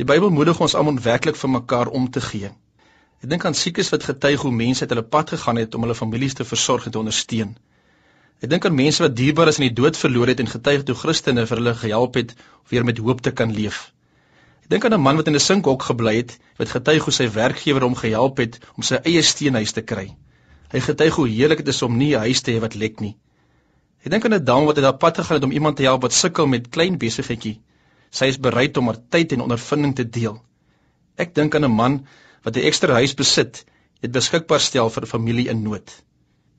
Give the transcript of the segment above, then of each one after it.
Die Bybel moedig ons almal werklik vir mekaar om te gee. Ek dink aan siekes wat getuig hoe mense uit hulle pad gegaan het om hulle families te versorg en te ondersteun. Ek dink aan mense wat dierbares in die dood verloor het en getuig hoe Christene vir hulle gehelp het om weer met hoop te kan leef. Ek dink aan 'n man wat in 'n sinkhok gebly het, wat getuig hoe sy werkgewer hom gehelp het om sy eie steenhuis te kry. Hy getuig hoe heerlik dit is om nie 'n huis te hê wat lek nie. Ek dink aan 'n dame wat uit haar pad gegaan het om iemand te help wat sukkel met klein besigheidjie Sy is bereid om haar tyd en ondervinding te deel. Ek dink aan 'n man wat 'n ekstra huis besit, dit beskikbaar stel vir 'n familie in nood.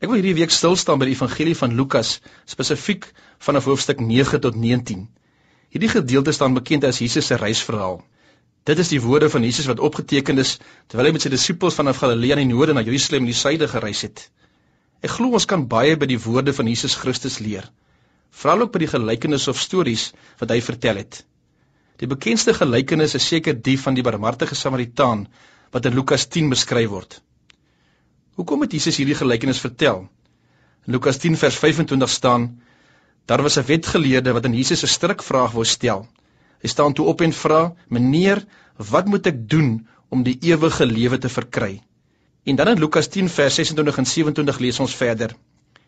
Ek wil hierdie week stil staan by die evangelie van Lukas, spesifiek vanaf hoofstuk 9 tot 19. Hierdie gedeelte staan bekend as Jesus se reisverhaal. Dit is die woorde van Jesus wat opgeteken is terwyl hy met sy disippels vanaf Galilea in die noorde na Jerusalem in die suide gereis het. Ek glo ons kan baie by die woorde van Jesus Christus leer, veral ook by die gelykenisse of stories wat hy vertel het. Die bekendste gelykenis is seker die van die barmhartige Samaritaan wat in Lukas 10 beskryf word. Hoekom het Jesus hierdie gelykenis vertel? In Lukas 10 vers 25 staan: Daar was 'n wetgeleerde wat aan Jesus 'n strikvraag wou stel. Hy staan toe op en vra: "Meneer, wat moet ek doen om die ewige lewe te verkry?" En dan in Lukas 10 vers 26 en 27 lees ons verder.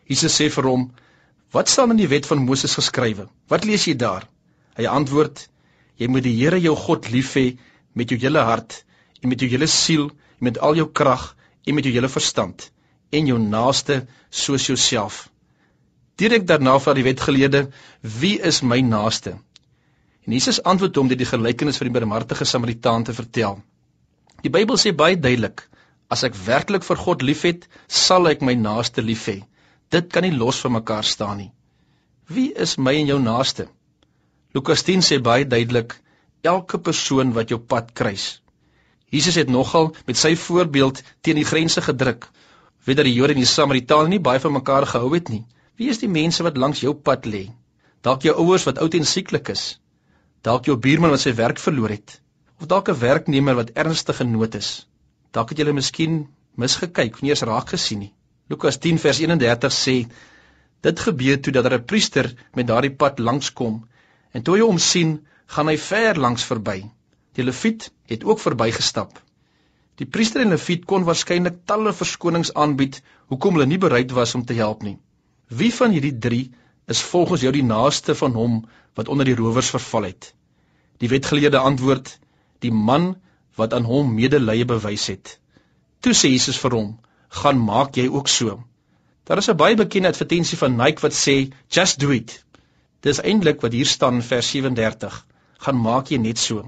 Jesus sê vir hom: "Wat staan in die wet van Moses geskrywe? Wat lees jy daar?" Hy antwoord: Jy moet die Here jou God lief hê met jou hele hart en met jou hele siel en met al jou krag en met jou hele verstand en jou naaste soos jouself. Direk daarna vra die wetgeleerde: "Wie is my naaste?" En Jesus antwoord hom deur die gelykenis van die barmhartige Samaritaan te vertel. Die Bybel sê baie duidelik: As ek werklik vir God liefhet, sal ek my naaste lief hê. Dit kan nie los van mekaar staan nie. Wie is my en jou naaste? Lukas 10 sê baie duidelik elke persoon wat jou pad kruis. Jesus het nogal met sy voorbeeld teen die grense gedruk. Weet dat die Jode en die Samaritane nie baie van mekaar gehou het nie. Wie is die mense wat langs jou pad lê? Dalk jou ouers wat oud en sieklik is. Dalk jou buurman wat sy werk verloor het. Of dalk 'n werknemer wat ernstig in nood is. Dalk het jy hulle miskien misgekyk nie eens raak gesien nie. Lukas 10 vers 31 sê dit gebeur toe dat 'n priester met daardie pad langskom En toe hy hom sien, gaan hy ver langs verby. Die leviet het ook verbygestap. Die priester en leviet kon waarskynlik talle verskonings aanbied hoekom hulle nie bereid was om te help nie. Wie van hierdie 3 is volgens jou die naaste van hom wat onder die rowers verval het? Die wetgeleerde antwoord: Die man wat aan hom medelee bewys het. Toe sê Jesus vir hom: "Gaan maak jy ook so." Daar is 'n baie bekende advertensie van Nike wat sê: "Just do it." Dis eintlik wat hier staan in vers 37. Gaan maak jy net so.